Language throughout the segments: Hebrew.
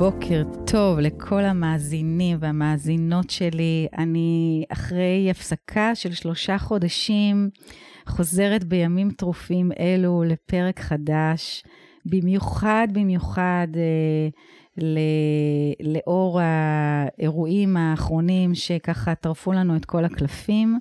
בוקר טוב לכל המאזינים והמאזינות שלי. אני אחרי הפסקה של שלושה חודשים חוזרת בימים טרופים אלו לפרק חדש, במיוחד במיוחד אה, ל, לאור האירועים האחרונים שככה טרפו לנו את כל הקלפים.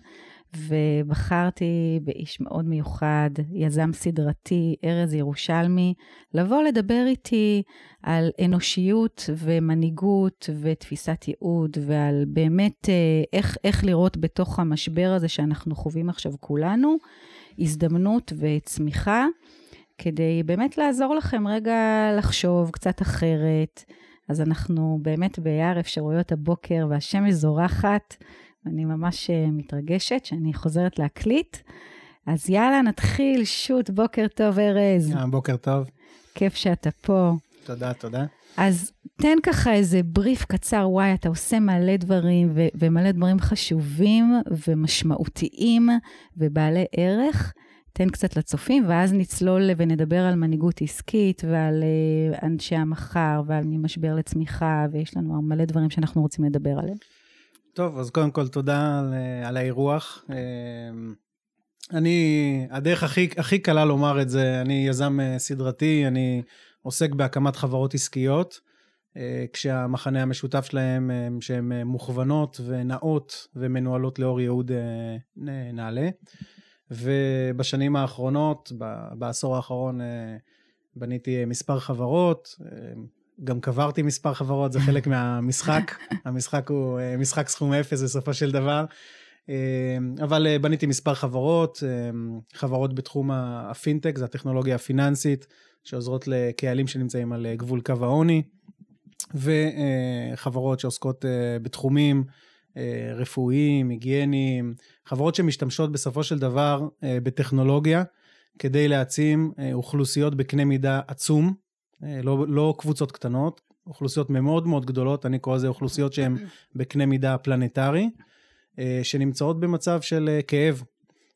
ובחרתי באיש מאוד מיוחד, יזם סדרתי, ארז ירושלמי, לבוא לדבר איתי על אנושיות ומנהיגות ותפיסת ייעוד, ועל באמת אה, איך, איך לראות בתוך המשבר הזה שאנחנו חווים עכשיו כולנו, הזדמנות וצמיחה, כדי באמת לעזור לכם רגע לחשוב קצת אחרת. אז אנחנו באמת ביער אפשרויות הבוקר והשמש זורחת. אני ממש אה, מתרגשת שאני חוזרת להקליט. אז יאללה, נתחיל, שוט, בוקר טוב, ארז. Yeah, בוקר טוב. כיף שאתה פה. תודה, תודה. אז תן ככה איזה בריף קצר, וואי, אתה עושה מלא דברים, ו- ומלא דברים חשובים ומשמעותיים ובעלי ערך. תן קצת לצופים, ואז נצלול ונדבר על מנהיגות עסקית ועל uh, אנשי המחר ועל ממשבר לצמיחה, ויש לנו מלא דברים שאנחנו רוצים לדבר עליהם. טוב, אז קודם כל תודה על, על האירוח. אני, הדרך הכי, הכי קלה לומר את זה, אני יזם סדרתי, אני עוסק בהקמת חברות עסקיות, כשהמחנה המשותף שלהם שהן מוכוונות ונאות ומנוהלות לאור ייעוד נעלה. ובשנים האחרונות, בעשור האחרון, בניתי מספר חברות, גם קברתי מספר חברות, זה חלק מהמשחק. המשחק הוא אה, משחק סכום אפס בסופו של דבר. אה, אבל אה, בניתי מספר חברות, חברות בתחום הפינטק, זה הטכנולוגיה הפיננסית, שעוזרות לקהלים שנמצאים על גבול קו העוני, וחברות שעוסקות בתחומים רפואיים, היגייניים, חברות שמשתמשות בסופו של דבר בטכנולוגיה כדי להעצים אוכלוסיות בקנה מידה עצום. אה, לא, לא קבוצות קטנות, אוכלוסיות מאוד מאוד גדולות, אני קורא לזה אוכלוסיות שהן בקנה מידה פלנטרי, אה, שנמצאות במצב של אה, כאב.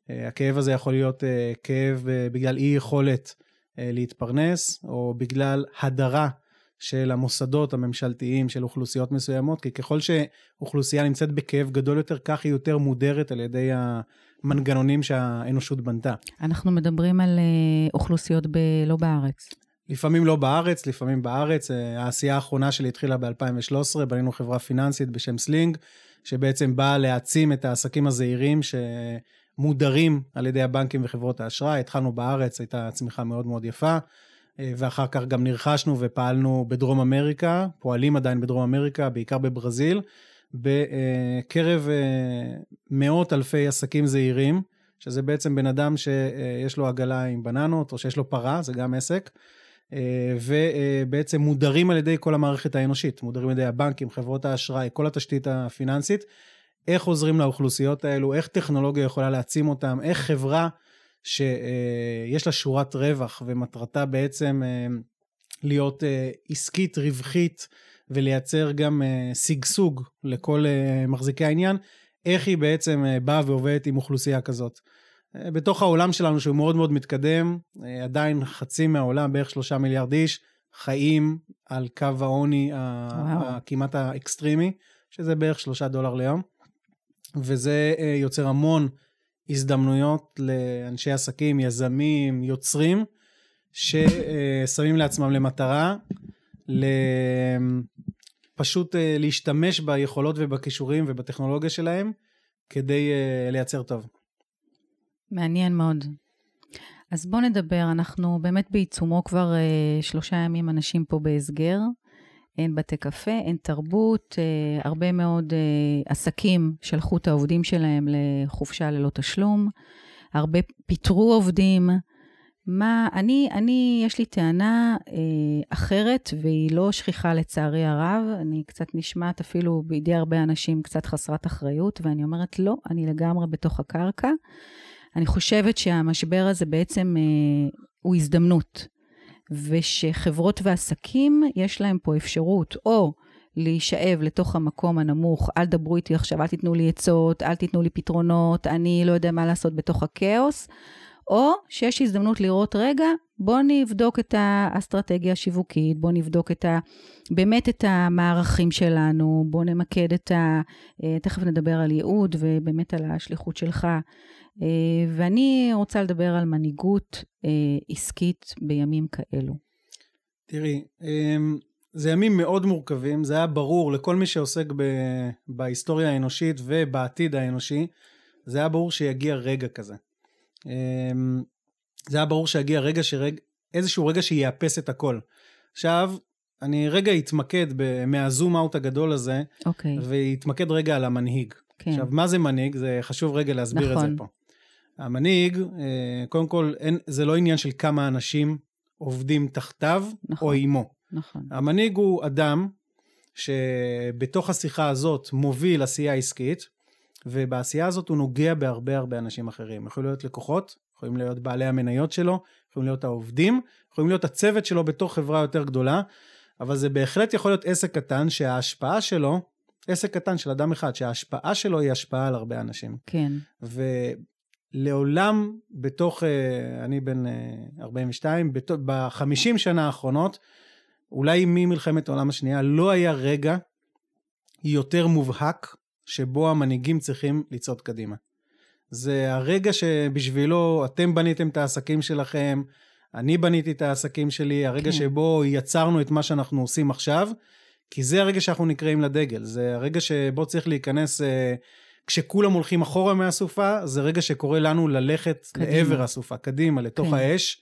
הכאב הזה יכול להיות כאב בגלל אי יכולת להתפרנס, או בגלל הדרה של המוסדות הממשלתיים של אוכלוסיות מסוימות, כי ככל שאוכלוסייה נמצאת בכאב גדול יותר, כך היא יותר מודרת על ידי המנגנונים שהאנושות בנתה. אנחנו מדברים על אוכלוסיות ב... לא בארץ. לפעמים לא בארץ, לפעמים בארץ. אה, העשייה האחרונה שלי התחילה ב-2013, בנינו חברה פיננסית בשם Sling, שבעצם באה להעצים את העסקים הזעירים שמודרים על ידי הבנקים וחברות האשראי. התחלנו בארץ, הייתה צמיחה מאוד מאוד יפה, אה, ואחר כך גם נרכשנו ופעלנו בדרום אמריקה, פועלים עדיין בדרום אמריקה, בעיקר בברזיל, בקרב אה, מאות אלפי עסקים זעירים. שזה בעצם בן אדם שיש לו עגלה עם בננות, או שיש לו פרה, זה גם עסק, ובעצם מודרים על ידי כל המערכת האנושית, מודרים על ידי הבנקים, חברות האשראי, כל התשתית הפיננסית. איך עוזרים לאוכלוסיות האלו, איך טכנולוגיה יכולה להעצים אותם, איך חברה שיש לה שורת רווח ומטרתה בעצם אה, להיות אה, עסקית, רווחית ולייצר גם שגשוג לכל מחזיקי העניין, איך היא בעצם באה ועובדת עם אוכלוסייה כזאת. בתוך העולם שלנו שהוא מאוד מאוד מתקדם, אה, עדיין חצי מהעולם, בערך שלושה מיליארד איש, חיים על קו העוני הכמעט האקסטרימי, שזה בערך שלושה דולר ליום. וזה אה, יוצר המון הזדמנויות לאנשי עסקים, יזמים, יוצרים, ששמים לעצמם למטרה פשוט אה, להשתמש ביכולות ובכישורים ובטכנולוגיה שלהם כדי לייצר טוב. מעניין מאוד. אז בואו נדבר, אנחנו באמת בעיצומו כבר אה, שלושה ימים אנשים פה בהסגר. אין בתי קפה, אין תרבות, אה, הרבה מאוד אה, עסקים שלחו את העובדים שלהם לחופשה ללא תשלום, הרבה פיטרו עובדים. מה, אני, אני, יש לי טענה אה, אחרת, והיא לא שכיחה לצערי הרב, אני קצת נשמעת אפילו בידי הרבה אנשים קצת חסרת אחריות, ואני אומרת, לא, אני לגמרי בתוך הקרקע. אני חושבת שהמשבר הזה בעצם אה, הוא הזדמנות, ושחברות ועסקים, יש להם פה אפשרות או להישאב לתוך המקום הנמוך, אל דברו איתי עכשיו, אל תיתנו לי עצות, אל תיתנו לי פתרונות, אני לא יודע מה לעשות בתוך הכאוס, או שיש הזדמנות לראות, רגע, בוא נבדוק את האסטרטגיה השיווקית, בוא נבדוק את ה, באמת את המערכים שלנו, בוא נמקד את ה... אה, תכף נדבר על ייעוד ובאמת על השליחות שלך. אה, ואני רוצה לדבר על מנהיגות אה, עסקית בימים כאלו. תראי, אמ, זה ימים מאוד מורכבים, זה היה ברור לכל מי שעוסק ב... בהיסטוריה האנושית ובעתיד האנושי, זה היה ברור שיגיע רגע כזה. אמ, זה היה ברור שיגיע רגע שרג... איזשהו רגע שיאפס את הכל. עכשיו, אני רגע אתמקד ב... מהזום אאוט הגדול הזה. אוקיי. ואתמקד רגע על המנהיג. כן. עכשיו, מה זה מנהיג? זה חשוב רגע להסביר נכון. את זה נכון. פה. המנהיג, אה, קודם כל, אין, זה לא עניין של כמה אנשים עובדים תחתיו נכון, או עימו. נכון. המנהיג הוא אדם שבתוך השיחה הזאת מוביל עשייה עסקית, ובעשייה הזאת הוא נוגע בהרבה הרבה אנשים אחרים. יכולים להיות לקוחות, יכולים להיות בעלי המניות שלו, יכולים להיות העובדים, יכולים להיות הצוות שלו בתוך חברה יותר גדולה, אבל זה בהחלט יכול להיות עסק קטן שההשפעה שלו, עסק קטן של אדם אחד, שההשפעה שלו היא השפעה על הרבה אנשים. כן. ולעולם בתוך, אה, אני בן 42, אה, ב-50 שנה האחרונות, אולי ממלחמת העולם השנייה, לא היה רגע יותר מובהק שבו המנהיגים צריכים לצעוד קדימה. זה הרגע שבשבילו אתם בניתם את העסקים שלכם, אני בניתי את העסקים שלי, הרגע כן. שבו יצרנו את מה שאנחנו עושים עכשיו, כי זה הרגע שאנחנו נקראים לדגל, זה הרגע שבו צריך להיכנס, אה, כשכולם הולכים אחורה מהסופה, זה רגע שקורא לנו ללכת קדימה. לעבר הסופה, קדימה, לתוך כן. האש,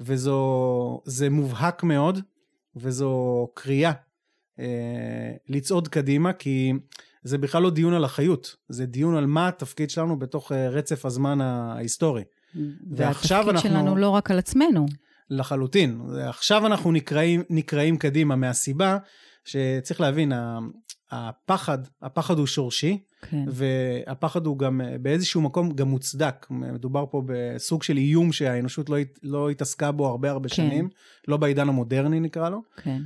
וזה מובהק מאוד, וזו קריאה אה, לצעוד קדימה, כי זה בכלל לא דיון על אחריות, זה דיון על מה התפקיד שלנו בתוך אה, רצף הזמן ההיסטורי. ועכשיו אנחנו... והתפקיד שלנו לא רק על עצמנו. לחלוטין. עכשיו אנחנו נקראים, נקראים קדימה מהסיבה שצריך להבין, הפחד, הפחד הוא שורשי, כן. והפחד הוא גם באיזשהו מקום גם מוצדק. מדובר פה בסוג של איום שהאנושות לא, לא התעסקה בו הרבה הרבה כן. שנים, לא בעידן המודרני נקרא לו. כן.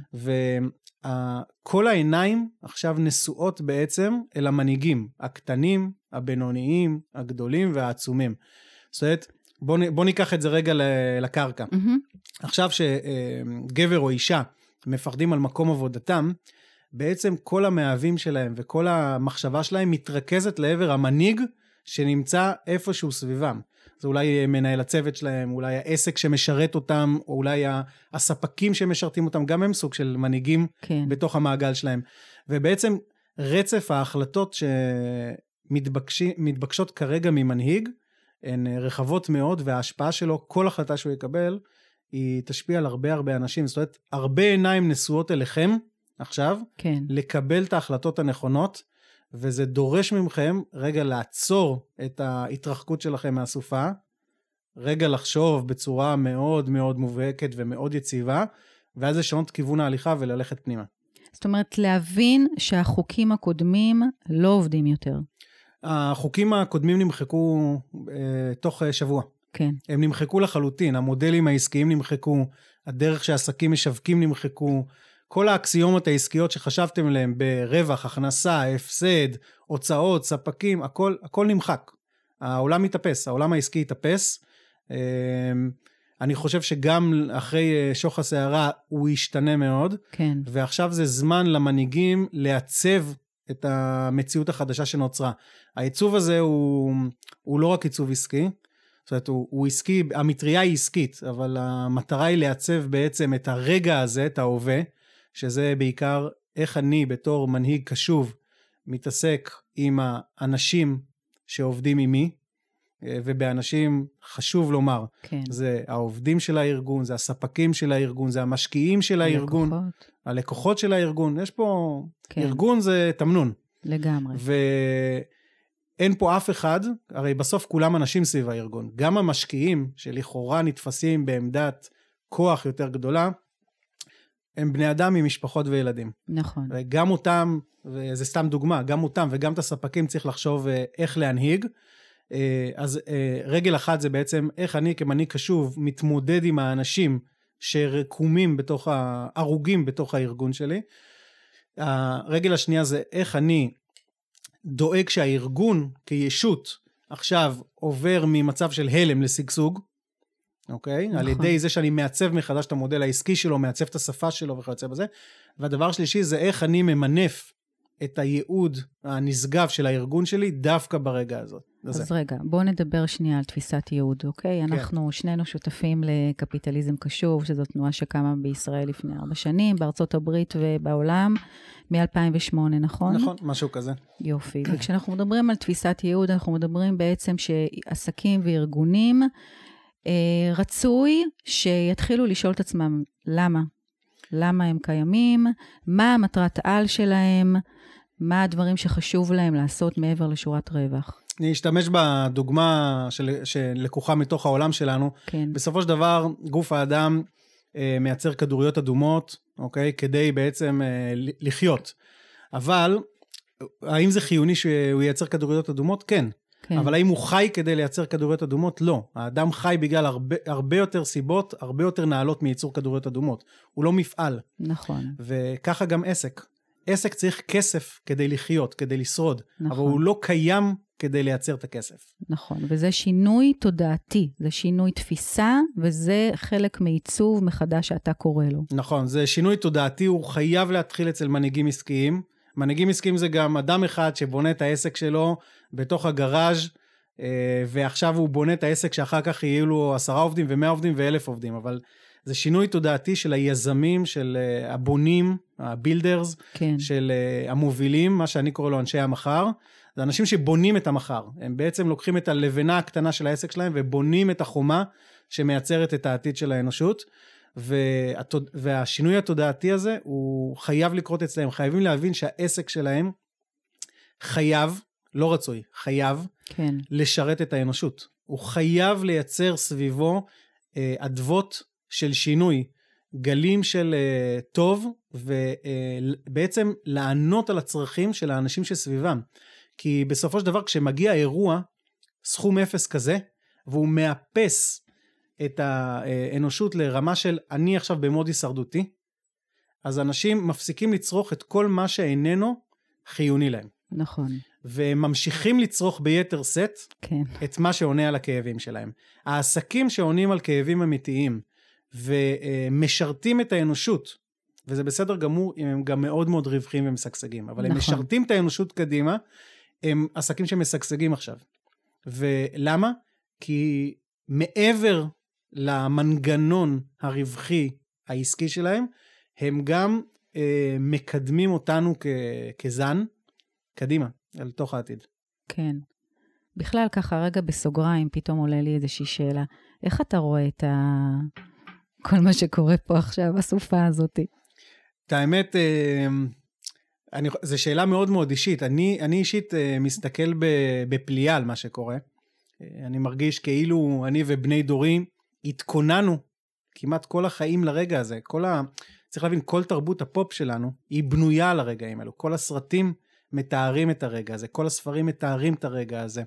וכל העיניים עכשיו נשואות בעצם אל המנהיגים, הקטנים, הבינוניים, הגדולים והעצומים. זאת אומרת, בוא, בוא ניקח את זה רגע לקרקע. Mm-hmm. עכשיו שגבר או אישה מפחדים על מקום עבודתם, בעצם כל המאהבים שלהם וכל המחשבה שלהם מתרכזת לעבר המנהיג שנמצא איפשהו סביבם. זה אולי מנהל הצוות שלהם, אולי העסק שמשרת אותם, או אולי הספקים שמשרתים אותם, גם הם סוג של מנהיגים כן. בתוך המעגל שלהם. ובעצם רצף ההחלטות שמתבקשות כרגע ממנהיג, הן רחבות מאוד, וההשפעה שלו, כל החלטה שהוא יקבל, היא תשפיע על הרבה הרבה אנשים. זאת אומרת, הרבה עיניים נשואות אליכם עכשיו, כן. לקבל את ההחלטות הנכונות, וזה דורש מכם רגע לעצור את ההתרחקות שלכם מהסופה, רגע לחשוב בצורה מאוד מאוד מובהקת ומאוד יציבה, ואז לשנות כיוון ההליכה וללכת פנימה. זאת אומרת, להבין שהחוקים הקודמים לא עובדים יותר. החוקים הקודמים נמחקו אה, תוך אה, שבוע. כן. הם נמחקו לחלוטין, המודלים העסקיים נמחקו, הדרך שעסקים משווקים נמחקו, כל האקסיומות העסקיות שחשבתם עליהן ברווח, הכנסה, הפסד, הוצאות, ספקים, הכל, הכל נמחק. העולם מתאפס, העולם העסקי התאפס. אמ, אני חושב שגם אחרי אה, שוך הסערה הוא ישתנה מאוד. כן. ועכשיו זה זמן למנהיגים לעצב את המציאות החדשה שנוצרה. העיצוב הזה הוא, הוא לא רק עיצוב עסקי, זאת אומרת, הוא, הוא עסקי, המטריה היא עסקית, אבל המטרה היא לעצב בעצם את הרגע הזה, את ההווה, שזה בעיקר איך אני בתור מנהיג קשוב מתעסק עם האנשים שעובדים עימי, ובאנשים חשוב לומר, כן. זה העובדים של הארגון, זה הספקים של הארגון, זה המשקיעים של הארגון, הלקוחות, הלקוחות של הארגון, יש פה, כן. ארגון זה תמנון. לגמרי. ואין פה אף אחד, הרי בסוף כולם אנשים סביב הארגון, גם המשקיעים שלכאורה נתפסים בעמדת כוח יותר גדולה, הם בני אדם עם משפחות וילדים. נכון. וגם אותם, וזה סתם דוגמה, גם אותם וגם את הספקים צריך לחשוב אה, איך להנהיג. אה, אז אה, רגל אחת זה בעצם איך אני כמנהיג קשוב מתמודד עם האנשים שרקומים בתוך, הרוגים בתוך הארגון שלי. הרגל השנייה זה איך אני דואג שהארגון כישות עכשיו עובר ממצב של הלם לשגשוג, אוקיי? נכון. על ידי זה שאני מעצב מחדש את המודל העסקי שלו, מעצב את השפה שלו וכיוצא בזה. והדבר השלישי זה איך אני ממנף את הייעוד הנשגב של הארגון שלי דווקא ברגע הזאת. אז רגע, בואו נדבר שנייה על תפיסת ייעוד, אוקיי? כן. אנחנו שנינו שותפים לקפיטליזם קשוב, שזו תנועה שקמה בישראל לפני ארבע שנים, בארצות הברית ובעולם, מ-2008, נכון? נכון, משהו כזה. יופי. וכשאנחנו מדברים על תפיסת ייעוד, אנחנו מדברים בעצם שעסקים וארגונים, רצוי שיתחילו לשאול את עצמם למה. למה הם קיימים, מה המטרת על שלהם, מה הדברים שחשוב להם לעשות מעבר לשורת רווח. אני אשתמש בדוגמה של, שלקוחה מתוך העולם שלנו. כן, בסופו של דבר, גוף האדם אה, מייצר כדוריות אדומות, אוקיי? כדי בעצם אה, לחיות. אבל, האם זה חיוני שהוא ייצר כדוריות אדומות? כן. כן. אבל האם הוא חי כדי לייצר כדוריות אדומות? לא. האדם חי בגלל הרבה, הרבה יותר סיבות, הרבה יותר נעלות מייצור כדוריות אדומות. הוא לא מפעל. נכון, וככה גם עסק. עסק צריך כסף כדי לחיות, כדי לשרוד. נכון. אבל הוא לא קיים כדי לייצר את הכסף. נכון. וזה שינוי תודעתי, זה שינוי תפיסה, וזה חלק מעיצוב מחדש שאתה קורא לו. נכון, זה שינוי תודעתי, הוא חייב להתחיל אצל מנהיגים עסקיים. מנהיגים עסקיים זה גם אדם אחד שבונה את העסק שלו בתוך הגראז' אה, ועכשיו הוא בונה את העסק שאחר כך יהיו לו עשרה עובדים ומאה עובדים ואלף עובדים, אבל זה שינוי תודעתי של היזמים, של אה, הבונים, ה builders, כן, של אה, המובילים, מה שאני קורא לו אנשי המחר. זה אנשים שבונים את המחר. הם בעצם לוקחים את הלבנה הקטנה של העסק שלהם ובונים את החומה שמייצרת את העתיד של האנושות. והתוד... והשינוי התודעתי הזה הוא חייב לקרות אצלם, חייבים להבין שהעסק שלהם חייב, לא רצוי, חייב כן, לשרת את האנושות. הוא חייב לייצר סביבו אה, אדוות של שינוי, גלים של אה, טוב, ובעצם לענות על הצרכים של האנשים שסביבם. כי בסופו של דבר כשמגיע אירוע, סכום אפס כזה, והוא מאפס את האנושות לרמה של אני עכשיו במוד הישרדותי, אז אנשים מפסיקים לצרוך את כל מה שאיננו חיוני להם. נכון, והם ממשיכים לצרוך ביתר שאת כן, את מה שעונה על הכאבים שלהם. העסקים שעונים על כאבים אמיתיים ומשרתים את האנושות, וזה בסדר גמור אם הם גם מאוד מאוד רווחים ומשגשגים, אבל הם נכון. משרתים את האנושות קדימה, הם עסקים שמשגשגים עכשיו. ולמה? כי מעבר למנגנון הרווחי העסקי שלהם, הם גם אה, מקדמים אותנו כ- כזן קדימה, אל תוך העתיד. כן. בכלל, ככה, רגע בסוגריים, פתאום עולה לי איזושהי שאלה. איך אתה רואה את ה... כל מה שקורה פה עכשיו, הסופה הזאת? את האמת, אה, אני, זו שאלה מאוד מאוד אישית. אני, אני אישית אה, מסתכל בפליאה על מה שקורה. אה, אני מרגיש כאילו אני ובני דורי התכוננו כמעט כל החיים לרגע הזה. כל ה... צריך להבין, כל תרבות הפופ שלנו היא בנויה על הרגעים האלו. כל הסרטים מתארים את הרגע הזה, כל הספרים מתארים את הרגע הזה.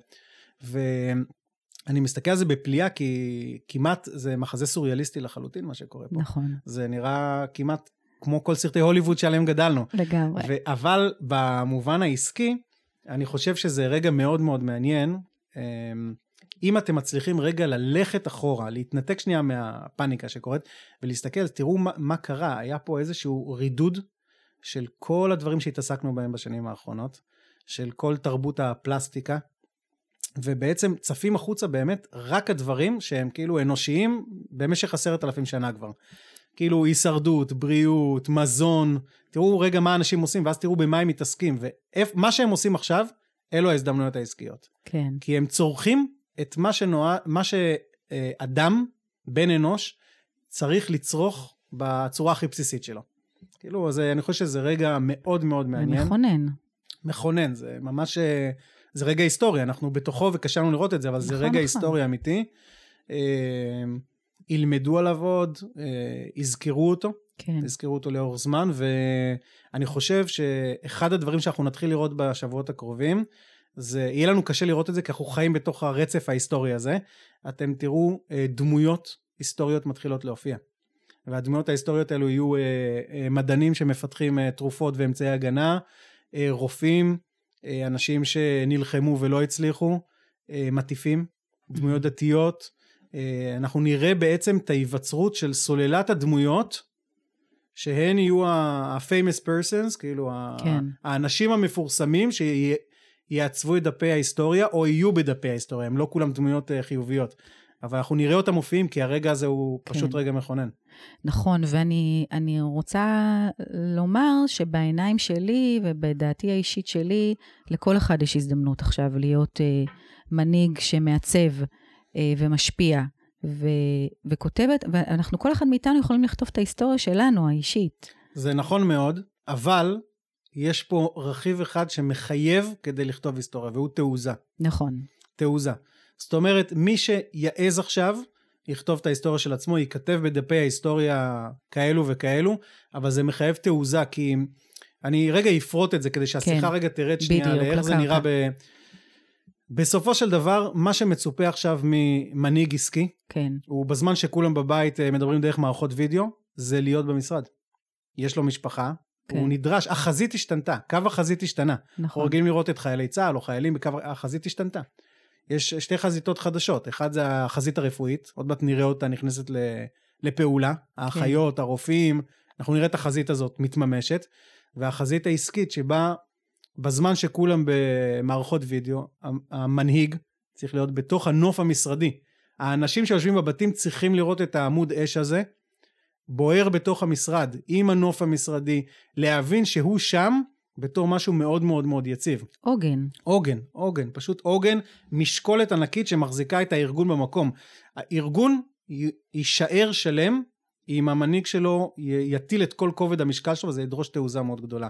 ואני מסתכל על זה בפליאה כי כמעט זה מחזה סוריאליסטי לחלוטין מה שקורה פה. נכון, זה נראה כמעט כמו כל סרטי הוליווד שעליהם גדלנו. לגמרי. ו- אבל במובן העסקי, אני חושב שזה רגע מאוד מאוד מעניין. אם אתם מצליחים רגע ללכת אחורה, להתנתק שנייה מהפאניקה שקורית, ולהסתכל, תראו מה, מה קרה. היה פה איזשהו רידוד של כל הדברים שהתעסקנו בהם בשנים האחרונות, של כל תרבות הפלסטיקה, ובעצם צפים החוצה באמת רק הדברים שהם כאילו אנושיים במשך עשרת אלפים שנה כבר. כאילו הישרדות, בריאות, מזון, תראו רגע מה אנשים עושים ואז תראו במה הם מתעסקים ומה שהם עושים עכשיו, אלו ההזדמנויות העסקיות. כן, כי הם צורכים את מה, שנוע... מה שאדם, בן אנוש, צריך לצרוך בצורה הכי בסיסית שלו. כאילו, אז אני חושב שזה רגע מאוד מאוד זה מעניין. מכונן. מכונן, זה ממש, אה, זה רגע היסטורי, אנחנו בתוכו וקשה לנו לראות את זה, אבל זה נכון, רגע נכון. היסטורי אמיתי. אה, ילמדו עליו עוד, אה, יזכרו אותו, כן, יזכרו אותו לאורך זמן, ואני חושב שאחד הדברים שאנחנו נתחיל לראות בשבועות הקרובים, זה, יהיה לנו קשה לראות את זה, כי אנחנו חיים בתוך הרצף ההיסטורי הזה. אתם תראו אה, דמויות היסטוריות מתחילות להופיע. והדמויות ההיסטוריות האלו יהיו אה, אה, מדענים שמפתחים תרופות ואמצעי הגנה, רופאים, אנשים שנלחמו ולא הצליחו, מטיפים, דמויות דתיות, אה, אנחנו נראה בעצם את ההיווצרות של סוללת הדמויות, שהן יהיו ה-famous persons, כאילו כן. האנשים המפורסמים שיעצבו את דפי ההיסטוריה, או יהיו בדפי ההיסטוריה, הם לא כולם דמויות אה, חיוביות. אבל אנחנו נראה אותם מופיעים, כי הרגע הזה הוא כן. פשוט רגע מכונן. נכון, ואני אני רוצה לומר שבעיניים שלי ובדעתי האישית שלי, לכל אחד יש הזדמנות עכשיו להיות אה, מנהיג שמעצב אה, ומשפיע ו, וכותבת, ואנחנו, כל אחד מאיתנו יכולים לכתוב את ההיסטוריה שלנו, האישית. זה נכון מאוד, אבל יש פה רכיב אחד שמחייב כדי לכתוב היסטוריה, והוא תעוזה. נכון. תעוזה. זאת אומרת, מי שיעז עכשיו, יכתוב את ההיסטוריה של עצמו, ייכתב בדפי ההיסטוריה כאלו וכאלו, אבל זה מחייב תעוזה, כי אני רגע אפרוט את זה, כדי שהשיחה כן, רגע תרד שנייה בדיוק, לאיך זה. נראה ב... בסופו של דבר, מה שמצופה עכשיו ממנהיג עסקי, כן, הוא בזמן שכולם בבית אה, מדברים דרך מערכות וידאו, זה להיות במשרד. יש לו משפחה, כן. הוא נדרש, החזית השתנתה, קו החזית השתנה. אנחנו נכון. רגילים לראות את חיילי צה"ל או חיילים בקו, החזית השתנתה. יש שתי חזיתות חדשות, אחד זה החזית הרפואית, עוד מעט נראה אותה נכנסת לפעולה, האחיות, הרופאים, אנחנו נראה את החזית הזאת מתממשת, והחזית העסקית שבה בזמן שכולם במערכות וידאו, המנהיג צריך להיות בתוך הנוף המשרדי. האנשים שיושבים בבתים צריכים לראות את העמוד אש הזה, בוער בתוך המשרד, עם הנוף המשרדי, להבין שהוא שם בתור משהו מאוד מאוד מאוד יציב. עוגן. עוגן, עוגן, פשוט עוגן, משקולת ענקית שמחזיקה את הארגון במקום. הארגון יישאר שלם אם המנהיג שלו יטיל את כל כובד המשקל שלו, וזה ידרוש תעוזה מאוד גדולה.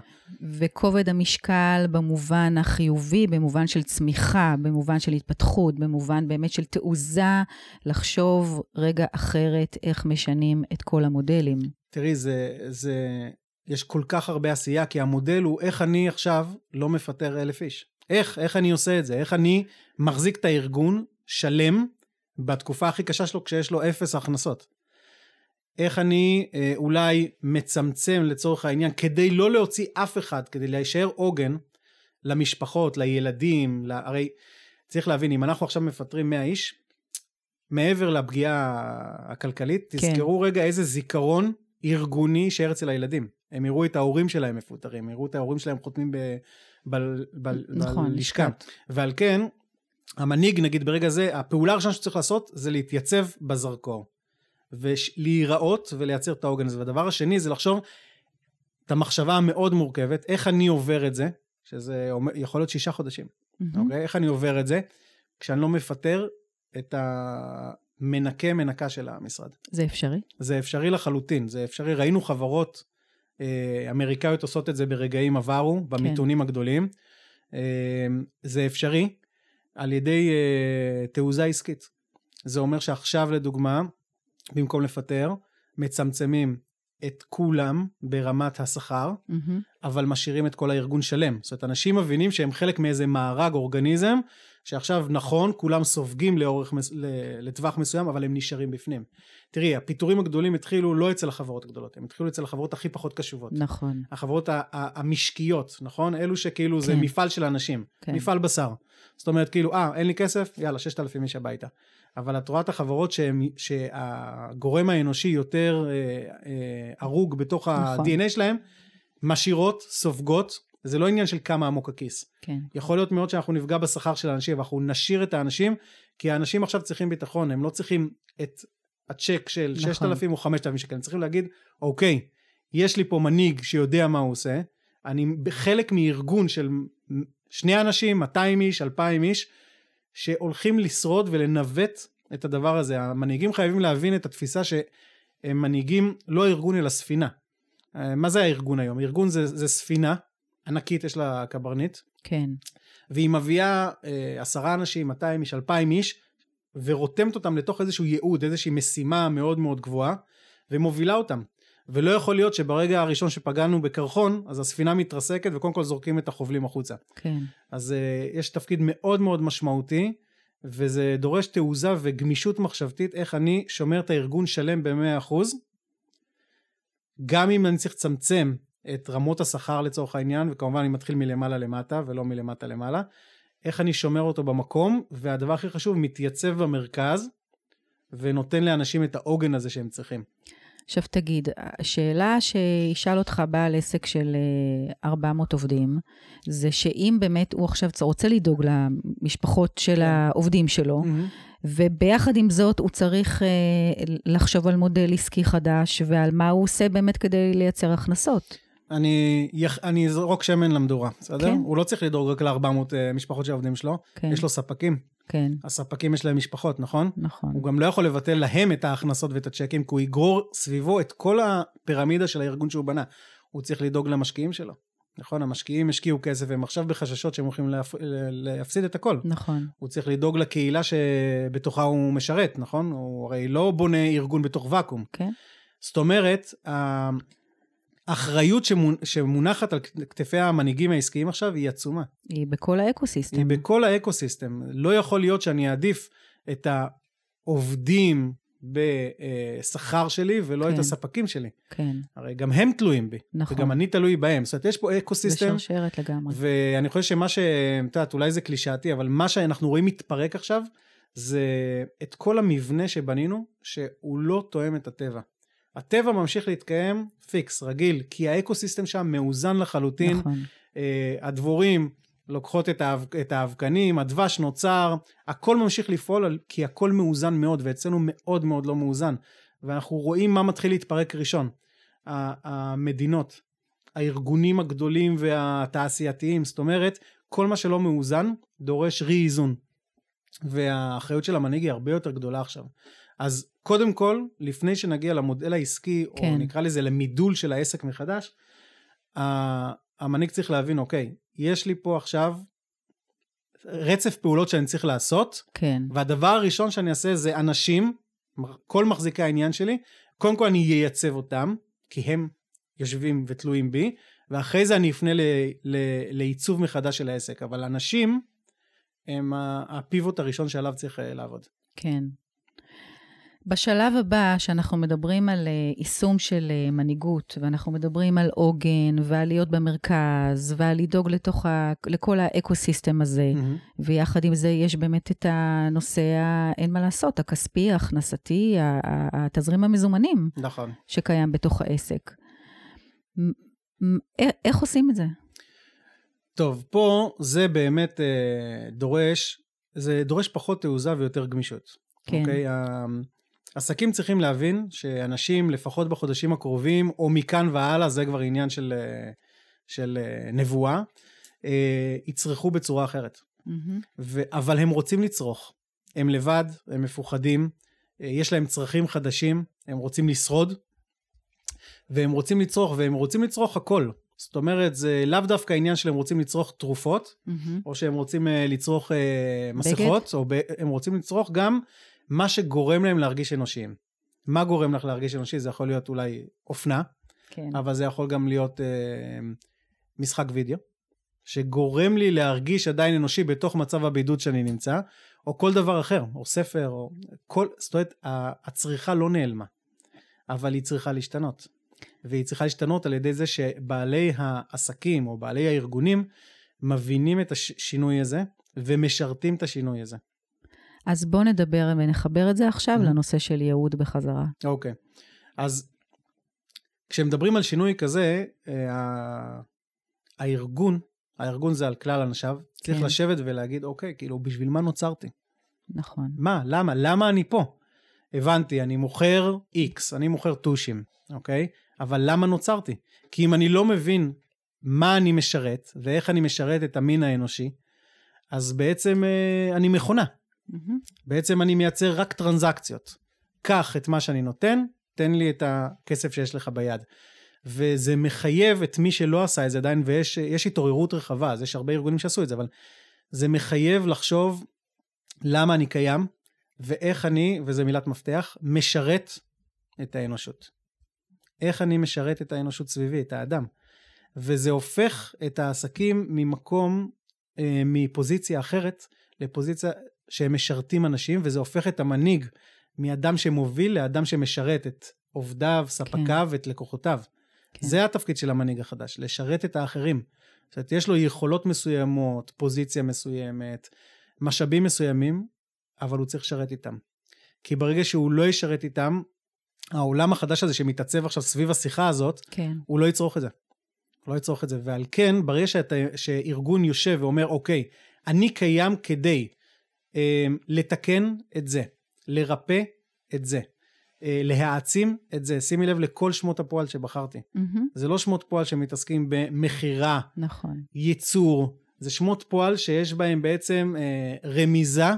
וכובד המשקל במובן החיובי, במובן של צמיחה, במובן של התפתחות, במובן באמת של תעוזה לחשוב רגע אחרת איך משנים את כל המודלים. תראי, זה, זה, יש כל כך הרבה עשייה, כי המודל הוא איך אני עכשיו לא מפטר אלף איש. איך, איך אני עושה את זה? איך אני מחזיק את הארגון שלם בתקופה הכי קשה שלו כשיש לו אפס הכנסות? איך אני אה, אולי מצמצם לצורך העניין כדי לא להוציא אף אחד, כדי להישאר עוגן למשפחות, לילדים, ל... הרי צריך להבין, אם אנחנו עכשיו מפטרים 100 איש, מעבר לפגיעה הכלכלית, כן. תזכרו רגע איזה זיכרון ארגוני יישאר אצל הילדים. הם יראו את ההורים שלהם מפוטרים, יראו את ההורים שלהם חותמים ב... ב... ב... נכון, בלשכה. ועל כן, המנהיג, נגיד ברגע זה, הפעולה הראשונה שצריך לעשות זה להתייצב בזרקור. ולהיראות ולייצר את העוגן הזה. והדבר השני זה לחשוב את המחשבה המאוד מורכבת, איך אני עובר את זה, שזה יכול להיות שישה חודשים, מהמם. אוקיי? איך אני עובר את זה, כשאני לא מפטר את המנקה מנקה של המשרד. זה אפשרי? זה אפשרי לחלוטין, זה אפשרי, ראינו חברות אה, אמריקאיות עושות את זה ברגעים עברו, במיתונים הגדולים. אה, זה אפשרי על ידי אה, תעוזה עסקית. זה אומר שעכשיו לדוגמה, במקום לפטר, מצמצמים את כולם ברמת השכר, מהמם. אבל משאירים את כל הארגון שלם. זאת אומרת, אנשים מבינים שהם חלק מאיזה מארג, אורגניזם, שעכשיו נכון, כולם סופגים לאורך, לטווח מסוים, אבל הם נשארים בפנים. תראי, הפיטורים הגדולים התחילו לא אצל החברות הגדולות, הם התחילו אצל החברות הכי פחות קשובות. נכון. החברות המשקיות, נכון? אלו שכאילו זה כן. מפעל של אנשים, כן. מפעל בשר. זאת אומרת, כאילו, אה, אין לי כסף, יאללה, 6,000 איש הביתה. אבל את רואה את החברות שהם, שהגורם האנושי יותר אה, אה, הרוג בתוך נכון. ה-DNA שלהם, משאירות, סופגות, זה לא עניין של כמה עמוק הכיס. כן. יכול להיות מאוד שאנחנו נפגע בשכר של האנשים, אבל אנחנו נשאיר את האנשים, כי האנשים עכשיו צריכים ביטחון, הם לא צריכים את הצ'ק של נכון. 6,000 או 5,000 שקל, הם צריכים להגיד, אוקיי, יש לי פה מנהיג שיודע מה הוא עושה, אני חלק מארגון של שני אנשים, 200 איש, 2,000 איש, שהולכים לשרוד ולנווט את הדבר הזה. המנהיגים חייבים להבין את התפיסה שהם מנהיגים לא ארגון אלא ספינה. אה, מה זה הארגון היום? ארגון זה, זה ספינה ענקית, יש לה קברניט, כן. והיא מביאה אה, עשרה אנשים, 200 איש, 2,000 איש, ורותמת אותם לתוך איזשהו ייעוד, איזושהי משימה מאוד מאוד גבוהה, ומובילה אותם. ולא יכול להיות שברגע הראשון שפגענו בקרחון, אז הספינה מתרסקת וקודם כל זורקים את החובלים החוצה. כן. אז uh, יש תפקיד מאוד מאוד משמעותי, וזה דורש תעוזה וגמישות מחשבתית, איך אני שומר את הארגון שלם ב-100%, גם אם אני צריך לצמצם את רמות השכר לצורך העניין, וכמובן אני מתחיל מלמעלה למטה ולא מלמטה למעלה, איך אני שומר אותו במקום, והדבר הכי חשוב, מתייצב במרכז, ונותן לאנשים את העוגן הזה שהם צריכים. עכשיו תגיד, השאלה שישאל אותך בעל עסק של 400 אה, עובדים, זה שאם באמת הוא עכשיו רוצה לדאוג למשפחות של כן. העובדים שלו, mm-hmm. וביחד עם זאת הוא צריך אה, לחשוב על מודל עסקי חדש ועל מה הוא עושה באמת כדי לייצר הכנסות. אני, אני אזרוק שמן למדורה, בסדר? כן. הוא לא צריך לדאוג רק ל-400 uh, משפחות של העובדים שלו, כן. יש לו ספקים. כן. הספקים יש להם משפחות, נכון? נכון. הוא גם לא יכול לבטל להם את ההכנסות ואת הצ'קים, כי הוא יגרור סביבו את כל הפירמידה של הארגון שהוא בנה. הוא צריך לדאוג למשקיעים שלו. נכון? המשקיעים השקיעו כסף והם עכשיו בחששות שהם הולכים להפ... להפסיד את הכל. נכון. הוא צריך לדאוג לקהילה שבתוכה הוא משרת, נכון? הוא הרי לא בונה ארגון בתוך ואקום. כן. זאת אומרת, האחריות שמונחת על כתפי המנהיגים העסקיים עכשיו היא עצומה. היא בכל ה ecosystem. היא בכל ה ecosystem. לא יכול להיות שאני אעדיף את העובדים בשכר שלי ולא כן. את הספקים שלי. כן. הרי גם הם תלויים בי. נכון. וגם אני תלוי בהם. זאת אומרת, יש פה ecosystem. זה שרשרת לגמרי. ואני חושב שמה ש... את יודעת, אולי זה קלישאתי, אבל מה שאנחנו רואים מתפרק עכשיו, זה את כל המבנה שבנינו, שהוא לא תואם את הטבע. הטבע ממשיך להתקיים פיקס, רגיל, כי ה ecosystem שם מאוזן לחלוטין. נכון. אה, הדבורים לוקחות את, האב, את האבקנים, הדבש נוצר, הכל ממשיך לפעול כי הכל מאוזן מאוד, ואצלנו מאוד מאוד לא מאוזן. ואנחנו רואים מה מתחיל להתפרק ראשון. המדינות, הארגונים הגדולים והתעשייתיים, זאת אומרת, כל מה שלא מאוזן דורש רי-איזון. והאחריות של המנהיג היא הרבה יותר גדולה עכשיו. אז קודם כל, לפני שנגיע למודל העסקי, כן. או נקרא לזה למידול של העסק מחדש, המנהיג צריך להבין, אוקיי, יש לי פה עכשיו רצף פעולות שאני צריך לעשות, כן. והדבר הראשון שאני אעשה זה אנשים, כל מחזיקי העניין שלי, קודם כל אני אייצב אותם, כי הם יושבים ותלויים בי, ואחרי זה אני אפנה לעיצוב מחדש של העסק. אבל אנשים הם הפיבוט הראשון שעליו צריך אה, לעבוד. כן. בשלב הבא, שאנחנו מדברים על אה, יישום של אה, מנהיגות, ואנחנו מדברים על עוגן, ועל להיות במרכז, ועל לדאוג לתוך ה, לכל האקו-סיסטם הזה, mm-hmm. ויחד עם זה יש באמת את הנושא, אין מה לעשות, הכספי, ההכנסתי, התזרים המזומנים. נכון. שקיים בתוך העסק. איך עושים את זה? טוב, פה זה באמת אה, דורש, זה דורש פחות תעוזה ויותר גמישות. כן. אוקיי? עסקים צריכים להבין שאנשים, לפחות בחודשים הקרובים, או מכאן והלאה, זה כבר עניין של, אה, של אה, נבואה, אה, יצרכו בצורה אחרת. Mm-hmm. ו, אבל הם רוצים לצרוך. הם לבד, הם מפוחדים, יש להם צרכים חדשים, הם רוצים לשרוד, והם רוצים לצרוך, והם רוצים לצרוך הכל. זאת אומרת, זה לאו דווקא עניין של הם רוצים לצרוך תרופות, mm-hmm. או שהם רוצים לצרוך מסכות, או ב- הם רוצים לצרוך גם מה שגורם להם להרגיש אנושיים. מה גורם לך להרגיש אנושי? זה יכול להיות אולי אופנה, כן. אבל זה יכול גם להיות אה, משחק וידאו, שגורם לי להרגיש עדיין אנושי בתוך מצב הבידוד שאני נמצא, או כל דבר אחר, או ספר, או כל... זאת אומרת, הצריכה לא נעלמה, אבל היא צריכה להשתנות. והיא צריכה להשתנות על ידי זה שבעלי העסקים או בעלי הארגונים מבינים את השינוי הזה ומשרתים את השינוי הזה. אז בוא נדבר ונחבר את זה עכשיו. לנושא של ייעוד בחזרה. אוקיי. Okay. אז כשמדברים על שינוי כזה, אה, הארגון, הארגון זה על כלל אנשיו, צריך כן. לשבת ולהגיד, אוקיי, כאילו, בשביל מה נוצרתי? נכון. מה? למה? למה אני פה? הבנתי, אני מוכר X, אני מוכר טושים, אוקיי? אבל למה נוצרתי? כי אם אני לא מבין מה אני משרת ואיך אני משרת את המין האנושי, אז בעצם אה, אני מכונה. Mm-hmm. בעצם אני מייצר רק טרנזקציות. קח את מה שאני נותן, תן לי את הכסף שיש לך ביד. וזה מחייב את מי שלא עשה את זה עדיין, ויש התעוררות רחבה, אז יש הרבה ארגונים שעשו את זה, אבל זה מחייב לחשוב למה אני קיים, ואיך אני, וזו מילת מפתח, משרת את האנושות. איך אני משרת את האנושות סביבי, את האדם. וזה הופך את העסקים ממקום, אה, מפוזיציה אחרת, לפוזיציה שהם משרתים אנשים, וזה הופך את המנהיג מאדם שמוביל לאדם שמשרת את עובדיו, ספקיו, כן. את לקוחותיו. כן. זה התפקיד של המנהיג החדש, לשרת את האחרים. זאת אומרת, יש לו יכולות מסוימות, פוזיציה מסוימת, משאבים מסוימים, אבל הוא צריך לשרת איתם. כי ברגע שהוא לא ישרת איתם, העולם החדש הזה שמתעצב עכשיו סביב השיחה הזאת, כן. הוא לא יצרוך את זה. הוא לא יצרוך את זה. ועל כן, ברגע שאתה, שארגון יושב ואומר, אוקיי, אני קיים כדי לתקן את זה, לרפא את זה, אה, להעצים את זה. שימי לב לכל שמות הפועל שבחרתי. מהמם. זה לא שמות פועל שמתעסקים במכירה, נכון. ייצור, זה שמות פועל שיש בהם בעצם אה, רמיזה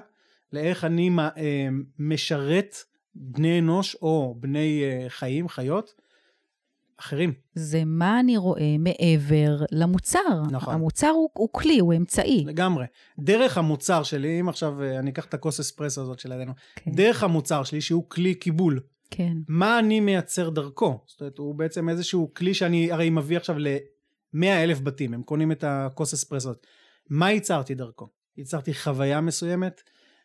לאיך אני אה, משרת בני אנוש או בני חיים, חיות, אחרים. זה מה אני רואה מעבר למוצר. נכון. המוצר הוא, הוא כלי, הוא אמצעי. לגמרי. דרך המוצר שלי, אם עכשיו אה, אני אקח את הכוס אספרסו הזאת שלנו, כן. דרך המוצר שלי שהוא כלי קיבול, כן. מה אני מייצר דרכו? זאת אומרת, הוא בעצם איזשהו כלי שאני הרי מביא עכשיו ל-100 אלף בתים, הם קונים את הכוס אספרסו הזאת. מה ייצרתי דרכו? ייצרתי חוויה מסוימת,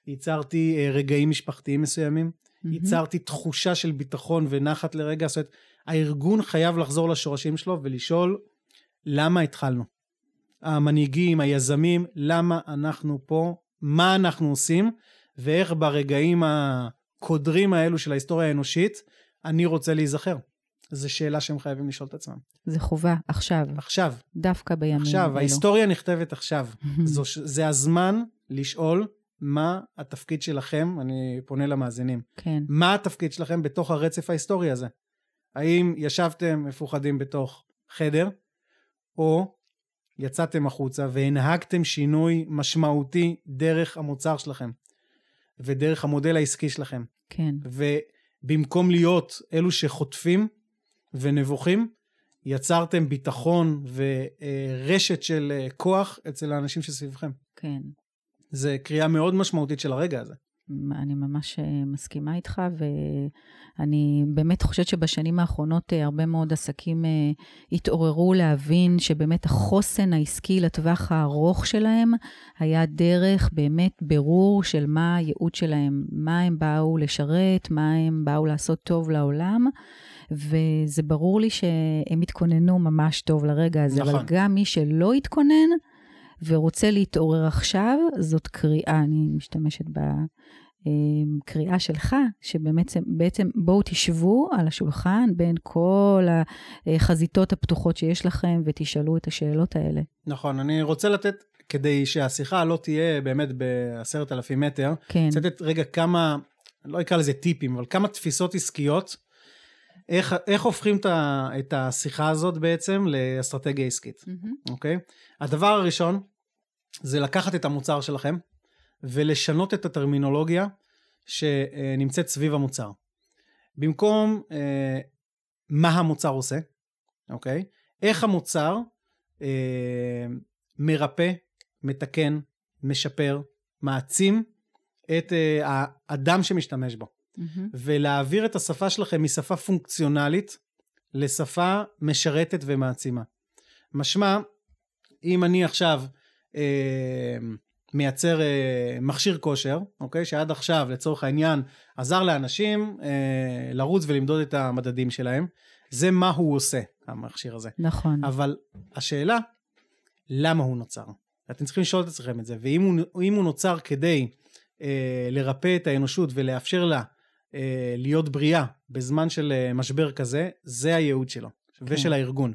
ייצרתי אה, רגעים משפחתיים מסוימים. ייצרתי תחושה של ביטחון ונחת לרגע, זאת אומרת, הארגון חייב לחזור לשורשים שלו ולשאול למה התחלנו. המנהיגים, היזמים, למה אנחנו פה, מה אנחנו עושים, ואיך ברגעים הקודרים האלו של ההיסטוריה האנושית, אני רוצה להיזכר. זו שאלה שהם חייבים לשאול את עצמם. זה חובה, עכשיו, עכשיו, דווקא בימים עכשיו, אלו. ההיסטוריה נכתבת עכשיו. זו, זה הזמן לשאול מה התפקיד שלכם, אני פונה למאזינים, כן, מה התפקיד שלכם בתוך הרצף ההיסטורי הזה? האם ישבתם מפוחדים בתוך חדר, או יצאתם החוצה והנהגתם שינוי משמעותי דרך המוצר שלכם, ודרך המודל העסקי שלכם, כן, ובמקום להיות אלו שחוטפים ונבוכים, יצרתם ביטחון ורשת של אה, כוח אצל האנשים שסביבכם. כן. זה קריאה מאוד משמעותית של הרגע הזה. אני ממש אה, מסכימה איתך, ואני באמת חושבת שבשנים האחרונות אה, הרבה מאוד עסקים אה, התעוררו להבין שבאמת החוסן העסקי לטווח הארוך שלהם היה דרך באמת ברור של מה הייעוד שלהם, מה הם באו לשרת, מה הם באו לעשות טוב לעולם. וזה ברור לי שהם התכוננו ממש טוב לרגע הזה, נכון. אבל גם מי שלא התכונן ורוצה להתעורר עכשיו, זאת קריאה, אני משתמשת בקריאה שלך, שבאמת בעצם בואו תשבו על השולחן בין כל החזיתות הפתוחות שיש לכם ותשאלו את השאלות האלה. נכון, אני רוצה לתת, כדי שהשיחה לא תהיה באמת בעשרת אלפים מטר, כן, רוצה לתת רגע כמה, אני לא אקרא לזה טיפים, אבל כמה תפיסות עסקיות, איך, איך הופכים את, ה, את השיחה הזאת בעצם לאסטרטגיה עסקית, מהמם. אוקיי? הדבר הראשון זה לקחת את המוצר שלכם ולשנות את הטרמינולוגיה שנמצאת סביב המוצר. במקום אה, מה המוצר עושה, אוקיי? איך המוצר אה, מרפא, מתקן, משפר, מעצים את אה, האדם שמשתמש בו. מהמם. ולהעביר את השפה שלכם משפה פונקציונלית לשפה משרתת ומעצימה. משמע, אם אני עכשיו אה, מייצר אה, מכשיר כושר, אוקיי? שעד עכשיו, לצורך העניין, עזר לאנשים אה, לרוץ ולמדוד את המדדים שלהם, זה מה הוא עושה, המכשיר הזה. נכון, אבל השאלה, למה הוא נוצר? אתם צריכים לשאול את עצמכם את זה, ואם הוא, הוא נוצר כדי אה, לרפא את האנושות ולאפשר לה אה, להיות בריאה בזמן של אה, משבר כזה, זה הייעוד שלו, כן. ושל הארגון.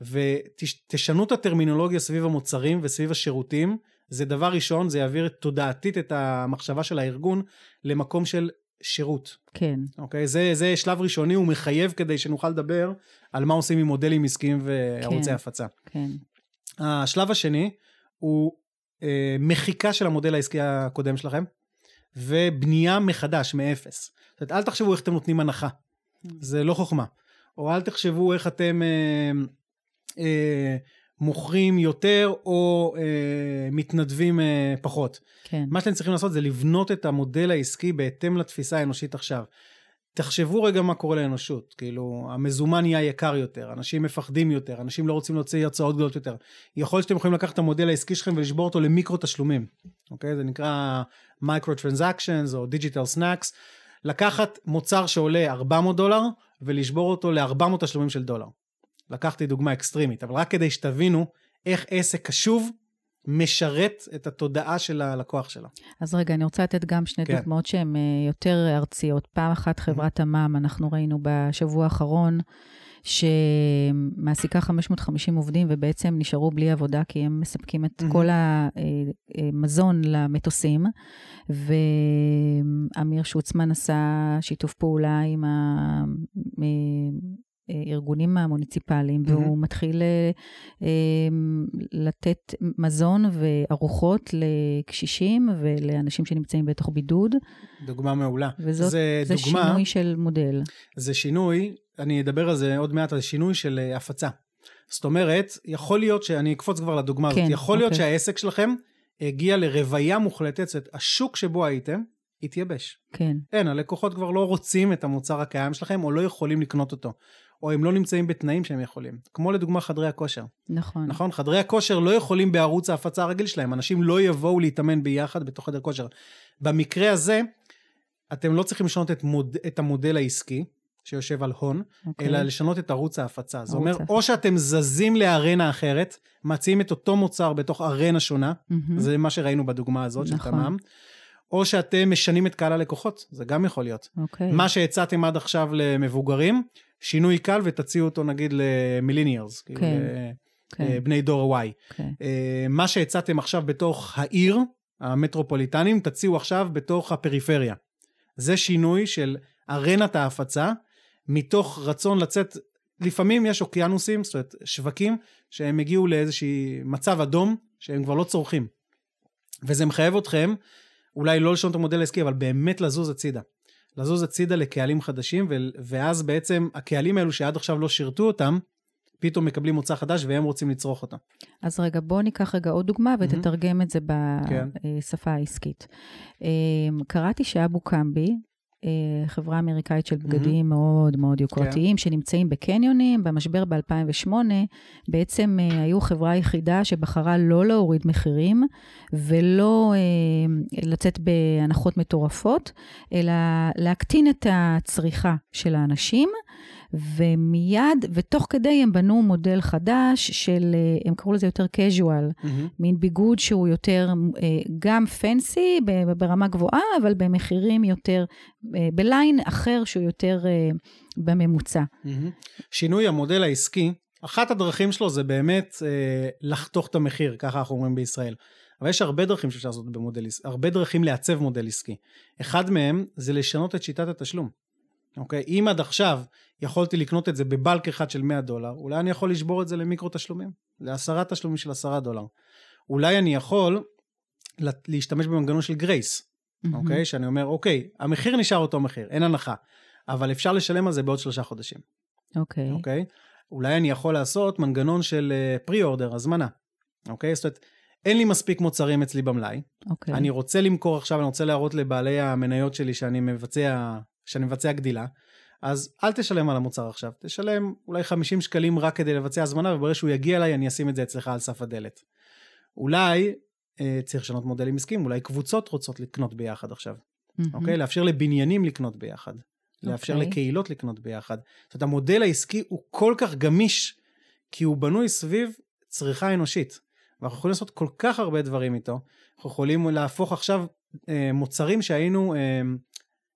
ותשנו את הטרמינולוגיה סביב המוצרים וסביב השירותים, זה דבר ראשון, זה יעביר תודעתית את המחשבה של הארגון למקום של שירות. כן, אוקיי? זה, זה שלב ראשוני, הוא מחייב כדי שנוכל לדבר על מה עושים עם מודלים עסקיים וערוצי כן. הפצה. כן, השלב השני הוא אה, מחיקה של המודל העסקי הקודם שלכם, ובנייה מחדש, מאפס. זאת אומרת, אל תחשבו איך אתם נותנים הנחה, זה לא חוכמה. או אל תחשבו איך אתם אה, אה, מוכרים יותר או אה, מתנדבים אה, פחות. כן, מה שאתם צריכים לעשות זה לבנות את המודל העסקי בהתאם לתפיסה האנושית עכשיו. תחשבו רגע מה קורה לאנושות, כאילו המזומן נהיה יקר יותר, אנשים מפחדים יותר, אנשים לא רוצים להוציא הרצאות גדולות יותר. יכול להיות שאתם יכולים לקחת את המודל העסקי שלכם ולשבור אותו למיקרו תשלומים, אוקיי? זה נקרא micro transactions או digital snacks. לקחת מוצר שעולה 400 דולר ולשבור אותו ל-400 תשלומים של דולר. לקחתי דוגמה אקסטרימית, אבל רק כדי שתבינו איך עסק קשוב משרת את התודעה של הלקוח שלה. אז רגע, אני רוצה לתת גם שני כן. דוגמאות שהן אה, יותר ארציות. פעם אחת חברת תמ"ם, אנחנו ראינו בשבוע האחרון, שמעסיקה 550 עובדים ובעצם נשארו בלי עבודה כי הם מספקים את אהמ. כל המזון למטוסים. ואמיר שוצמן עשה שיתוף פעולה עם הארגונים המוניציפליים, Mhm. והוא מתחיל אה, אה, לתת מזון וארוחות לקשישים ולאנשים שנמצאים בתוך בידוד, דוגמה מעולה. וזאת זה זה דוגמה, שינוי של מודל. זה שינוי, אני אדבר על זה עוד מעט, על שינוי של אה, הפצה. זאת אומרת, יכול להיות שאני אקפוץ כבר לדוגמה הזאת, כן, יכול להיות אוקיי. שהעסק שלכם הגיע לרוויה מוחלטת, זאת אומרת, השוק שבו הייתם התייבש. כן, אין, הלקוחות כבר לא רוצים את המוצר הקיים שלכם, או לא יכולים לקנות אותו. או הם לא נמצאים בתנאים שהם יכולים. כמו לדוגמה חדרי הכושר. נכון. נכון? חדרי הכושר לא יכולים בערוץ ההפצה הרגיל שלהם, אנשים לא יבואו להתאמן ביחד בתוך חדר כושר. במקרה הזה, אתם לא צריכים לשנות את, מוד, את המודל העסקי, שיושב על הון, אוקיי. אלא לשנות את ערוץ ההפצה. זה אומר, ההפצה. או שאתם זזים לארנה אחרת, מציעים את אותו מוצר בתוך ארנה שונה, מהמם. זה מה שראינו בדוגמה הזאת של נכון. תמ"ם, או שאתם משנים את קהל הלקוחות, זה גם יכול להיות. אוקיי. מה שהצעתם עד עכשיו למבוגרים, שינוי קל ותציעו אותו נגיד למיליניאלס, כאילו כן, ל- כן, אה, בני דור ה-Y. כן. אה, מה שהצעתם עכשיו בתוך העיר, המטרופוליטנים, תציעו עכשיו בתוך הפריפריה. זה שינוי של ארנת ההפצה, מתוך רצון לצאת, לפעמים יש אוקיינוסים, זאת אומרת שווקים, שהם הגיעו לאיזשהי מצב אדום, שהם כבר לא צורכים. וזה מחייב אתכם, אולי לא לשנות את המודל העסקי, אבל באמת לזוז הצידה. לזוז הצידה לקהלים חדשים, ו- ואז בעצם הקהלים האלו שעד עכשיו לא שירתו אותם, פתאום מקבלים מוצר חדש והם רוצים לצרוך אותו. אז רגע, בוא ניקח רגע עוד דוגמה. ותתרגם את זה כן. בשפה העסקית. אמ, קראתי שאבו קמבי, אה, חברה אמריקאית של בגדים מאוד מאוד כן. יוקרתיים, שנמצאים בקניונים, במשבר ב-2008, בעצם אה, היו חברה היחידה שבחרה לא להוריד מחירים ולא אה, לצאת בהנחות מטורפות, אלא להקטין את הצריכה של האנשים. ומיד, ותוך כדי הם בנו מודל חדש של, אה, הם קראו לזה יותר casual, מין ביגוד שהוא יותר אה, גם פנסי ברמה גבוהה, אבל במחירים יותר, אה, בליין אחר שהוא יותר בממוצע. מהמם. שינוי המודל העסקי, אחת הדרכים שלו זה באמת לחתוך את המחיר, ככה אנחנו אומרים בישראל. אבל יש הרבה דרכים שאפשר לעשות במודל עסקי, הרבה דרכים לעצב מודל עסקי. אחד מהם זה לשנות את שיטת התשלום. אוקיי? אם עד עכשיו יכולתי לקנות את זה בבלק אחד של 100 דולר, אולי אני יכול לשבור את זה למיקרו תשלומים, לעשרה תשלומים של עשרה דולר. אולי אני יכול לה- להשתמש במנגנון של גרייס, אוקיי? שאני אומר, אוקיי, המחיר נשאר אותו מחיר, אין הנחה, אבל אפשר לשלם על זה בעוד שלושה חודשים. אוקיי. אוקיי? אולי אני יכול לעשות מנגנון של פרי-אורדר, הזמנה. אוקיי? זאת אומרת, אין לי מספיק מוצרים אצלי במלאי, אוקיי. אני רוצה למכור עכשיו, אני רוצה להראות לבעלי המניות שלי שאני מבצע, שאני מבצע גדילה, אז אל תשלם על המוצר עכשיו, תשלם אולי 50 שקלים רק כדי לבצע הזמנה, וברגע שהוא יגיע אליי אני אשים את זה אצלך על סף הדלת. אולי אה, צריך לשנות מודלים עסקיים, אולי קבוצות רוצות לקנות ביחד עכשיו. מהמם. אוקיי? לאפשר לבניינים לקנות ביחד. לאפשר אוקיי. לקהילות לקנות ביחד. זאת אומרת, המודל העסקי הוא כל כך גמיש, כי הוא בנוי סביב צריכה אנושית. ואנחנו יכולים לעשות כל כך הרבה דברים איתו. אנחנו יכולים להפוך עכשיו אה, מוצרים שהיינו אה,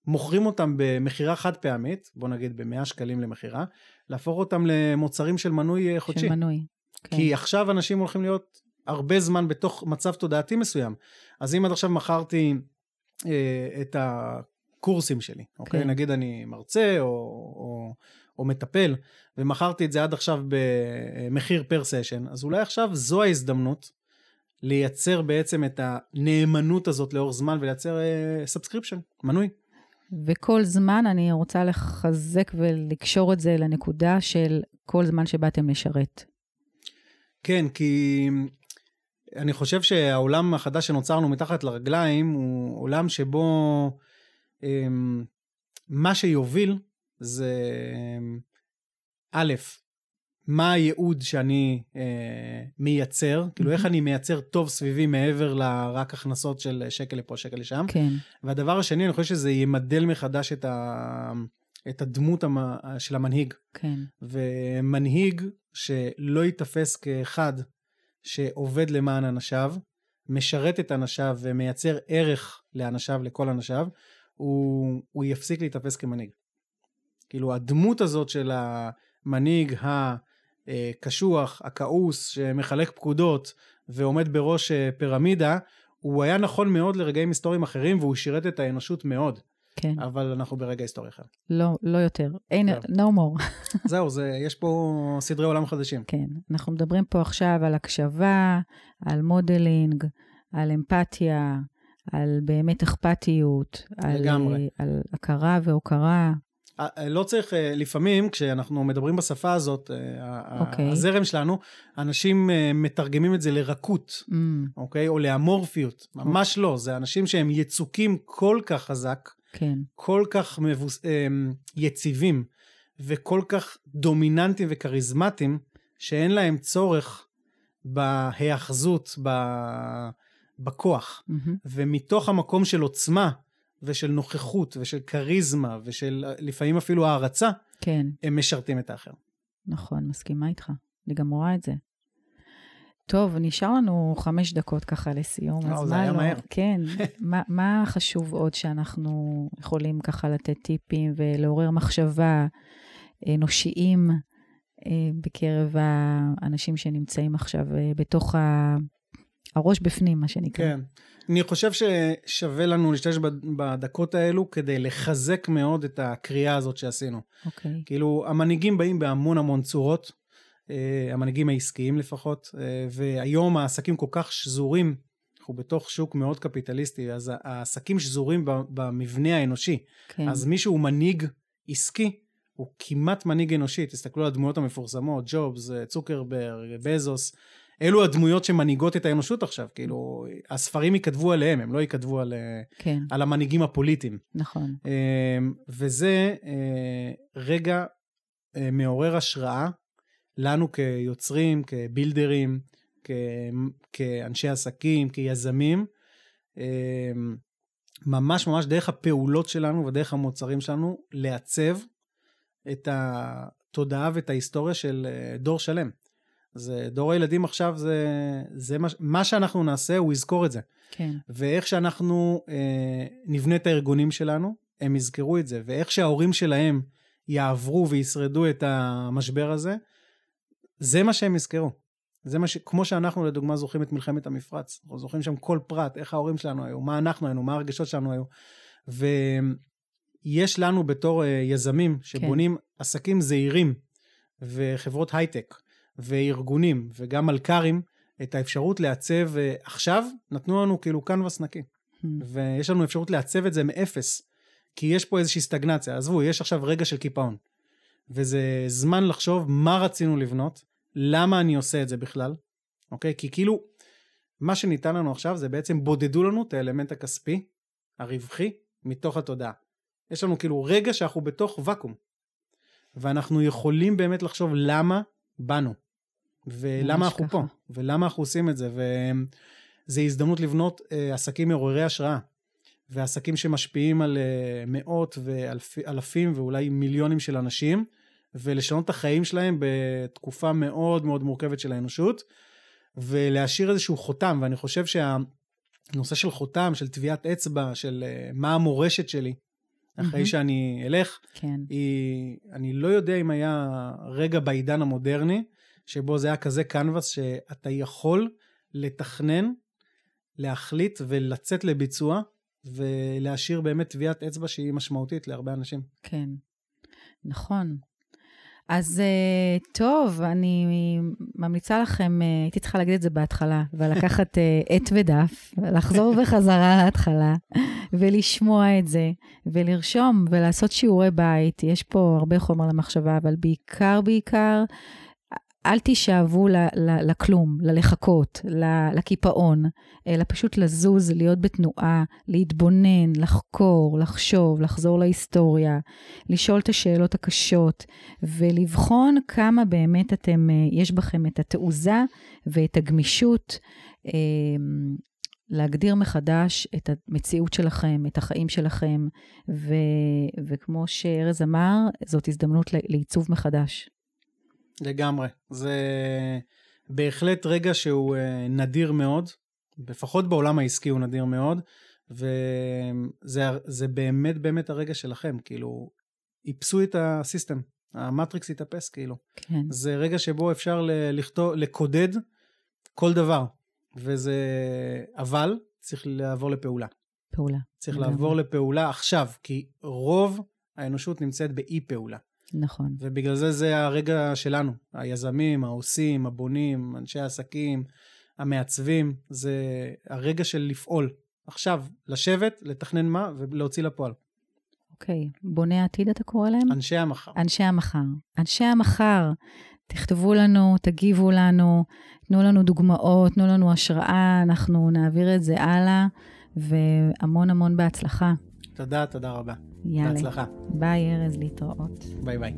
מוכרים אותם במכירה חד פעמית, בוא נגיד ב-100 שקלים למכירה, להפוך אותם למוצרים של מנוי אה, חודשי. של מנוי. כן. כי עכשיו אנשים הולכים להיות הרבה זמן בתוך מצב תודעתי מסוים. אז אם עד עכשיו מכרתי אה, את הקורסים שלי, אוקיי? כן. נגיד אני מרצה או, או, או מטפל, ומכרתי את זה עד עכשיו במחיר per session, אז אולי עכשיו זו ההזדמנות לייצר בעצם את הנאמנות הזאת לאורך זמן ולייצר subscription, מנוי. וכל זמן אני רוצה לחזק ולקשור את זה לנקודה של כל זמן שבאתם לשרת. כן, כי אני חושב שהעולם החדש שנוצר לנו מתחת לרגליים הוא עולם שבו אמ, מה שיוביל זה א', מה הייעוד שאני אה, מייצר, כאילו איך אני מייצר טוב סביבי מעבר לרק הכנסות של שקל לפה, שקל לשם. כן, והדבר השני, אני חושב שזה ימדל מחדש את, ה, את הדמות המ, של המנהיג. כן. ומנהיג שלא ייתפס כאחד שעובד למען אנשיו, משרת את אנשיו ומייצר ערך לאנשיו, לכל אנשיו, הוא, הוא יפסיק להיתפס כמנהיג. כאילו הדמות הזאת של המנהיג הקשוח, הכעוס, שמחלק פקודות ועומד בראש אה, פירמידה, הוא היה נכון מאוד לרגעים היסטוריים אחרים והוא שירת את האנושות מאוד. כן. אבל אנחנו ברגע היסטורי אחר. לא, לא יותר. אין, no more. זהו, זה, יש פה סדרי עולם חדשים. כן. אנחנו מדברים פה עכשיו על הקשבה, על modeling, על אמפתיה, על באמת אכפתיות. לגמרי. על, על הכרה והוקרה. לא צריך, אה, לפעמים כשאנחנו מדברים בשפה הזאת, אוקיי. אוקיי. הזרם שלנו, אנשים אה, מתרגמים את זה לרכות, אממ. אוקיי? או לאמורפיות. ממש אוקיי. לא, זה אנשים שהם יצוקים כל כך חזק, כן. כל כך מבוס... אה, יציבים, וכל כך דומיננטיים וכריזמטיים, שאין להם צורך בהיאחזות, ב... בכוח. Mm-hmm. ומתוך המקום של עוצמה, ושל נוכחות ושל כריזמה ושל לפעמים אפילו הערצה, כן. הם משרתים את האחר. נכון, מסכימה איתך. אני גם רואה את זה. טוב, נשאר לנו חמש דקות ככה לסיום, אז זה היה לא, מהר. כן, מה, מה חשוב עוד שאנחנו יכולים ככה לתת טיפים ולעורר מחשבה אנושיים אה, בקרב האנשים שנמצאים עכשיו אה, בתוך ה... הראש בפנים, מה שנקרא. כן. אני חושב ששווה לנו להשתמש בדקות האלו כדי לחזק מאוד את הקריאה הזאת שעשינו. אוקיי. Okay. כאילו, המנהיגים באים בהמון המון צורות, אה, המנהיגים העסקיים לפחות, אה, והיום העסקים כל כך שזורים, אנחנו בתוך שוק מאוד קפיטליסטי, אז העסקים שזורים במבנה האנושי. כן. אז מישהו הוא מנהיג עסקי, הוא כמעט מנהיג אנושי, תסתכלו על הדמויות המפורסמות, ג'ובס, צוקרברג, בזוס, אלו הדמויות שמנהיגות את האנושות עכשיו, כאילו, הספרים ייכתבו עליהם, הם לא ייכתבו על, כן. על המנהיגים הפוליטיים. נכון. אמ, וזה אה, רגע אה, מעורר השראה לנו כיוצרים, כבילדרים, כאנשי עסקים, כיזמים, אמ, ממש ממש דרך הפעולות שלנו ודרך המוצרים שלנו, לעצב את התודעה ואת ההיסטוריה של אה, דור שלם. זה דור הילדים עכשיו, זה, זה מה, מה שאנחנו נעשה, הוא יזכור את זה. כן. ואיך שאנחנו אה, נבנה את הארגונים שלנו, הם יזכרו את זה. ואיך שההורים שלהם יעברו וישרדו את המשבר הזה, זה מה שהם יזכרו. זה מה ש... כמו שאנחנו לדוגמה זוכרים את מלחמת המפרץ. אנחנו זוכרים שם כל פרט, איך ההורים שלנו היו, מה אנחנו היינו, מה הרגשות שלנו היו. ויש לנו בתור אה, יזמים. שבונים כן. עסקים זעירים וחברות הייטק, וארגונים וגם מלכ"רים את האפשרות לעצב, אה, עכשיו נתנו לנו כאילו קנבס נקי. Hmm. ויש לנו אפשרות לעצב את זה מאפס, כי יש פה איזושהי סטגנציה. עזבו, יש עכשיו רגע של קיפאון. וזה זמן לחשוב מה רצינו לבנות, למה אני עושה את זה בכלל, אוקיי? כי כאילו, מה שניתן לנו עכשיו זה בעצם בודדו לנו את האלמנט הכספי, הרווחי, מתוך התודעה. יש לנו כאילו רגע שאנחנו בתוך ואקום. ואנחנו יכולים באמת לחשוב למה באנו. ולמה אנחנו ככה. פה, ולמה אנחנו עושים את זה, וזו הזדמנות לבנות uh, עסקים מעוררי השראה, ועסקים שמשפיעים על uh, מאות ואלפים ואולי מיליונים של אנשים, ולשנות את החיים שלהם בתקופה מאוד מאוד מורכבת של האנושות, ולהשאיר איזשהו חותם, ואני חושב שהנושא של חותם, של טביעת אצבע, של uh, מה המורשת שלי, אחרי mm-hmm. שאני אלך, כן. היא, אני לא יודע אם היה רגע בעידן המודרני, שבו זה היה כזה קנבס שאתה יכול לתכנן, להחליט ולצאת לביצוע, ולהשאיר באמת טביעת אצבע שהיא משמעותית להרבה אנשים. כן, נכון. אז uh, טוב, אני ממליצה לכם, uh, הייתי צריכה להגיד את זה בהתחלה, ולקחת uh, עט ודף, לחזור בחזרה להתחלה, ולשמוע את זה, ולרשום, ולעשות שיעורי בית. יש פה הרבה חומר למחשבה, אבל בעיקר, בעיקר, אל תישאבו לכלום, ללחכות, לקיפאון, אלא פשוט לזוז, להיות בתנועה, להתבונן, לחקור, לחשוב, לחזור להיסטוריה, לשאול את השאלות הקשות, ולבחון כמה באמת אתם, אה, יש בכם את התעוזה ואת הגמישות. אמ, להגדיר מחדש את המציאות שלכם, את החיים שלכם, ו, וכמו שארז אמר, זאת הזדמנות לעיצוב מחדש. לגמרי. זה... בהחלט רגע שהוא אה, נדיר מאוד, לפחות בעולם העסקי הוא נדיר מאוד, וזה באמת באמת הרגע שלכם, כאילו, איפסו את הסיסטם, המטריקס התאפס כאילו. כן. זה רגע שבו אפשר לכתוב, לקודד כל דבר, וזה, אבל צריך לעבור לפעולה. פעולה. צריך לגמרי. לעבור לפעולה עכשיו, כי רוב האנושות נמצאת באי פעולה. נכון. ובגלל זה זה הרגע שלנו, היזמים, העושים, הבונים, אנשי העסקים, המעצבים, זה הרגע של לפעול. עכשיו, לשבת, לתכנן מה ולהוציא לפועל. אוקיי, בוני העתיד אתה קורא להם? אנשי המחר. אנשי המחר. אנשי המחר, תכתבו לנו, תגיבו לנו, תנו לנו דוגמאות, תנו לנו השראה, אנחנו נעביר את זה הלאה, והמון המון בהצלחה. תודה, תודה רבה. יאללה. בהצלחה. ביי, ארז, להתראות. ביי ביי.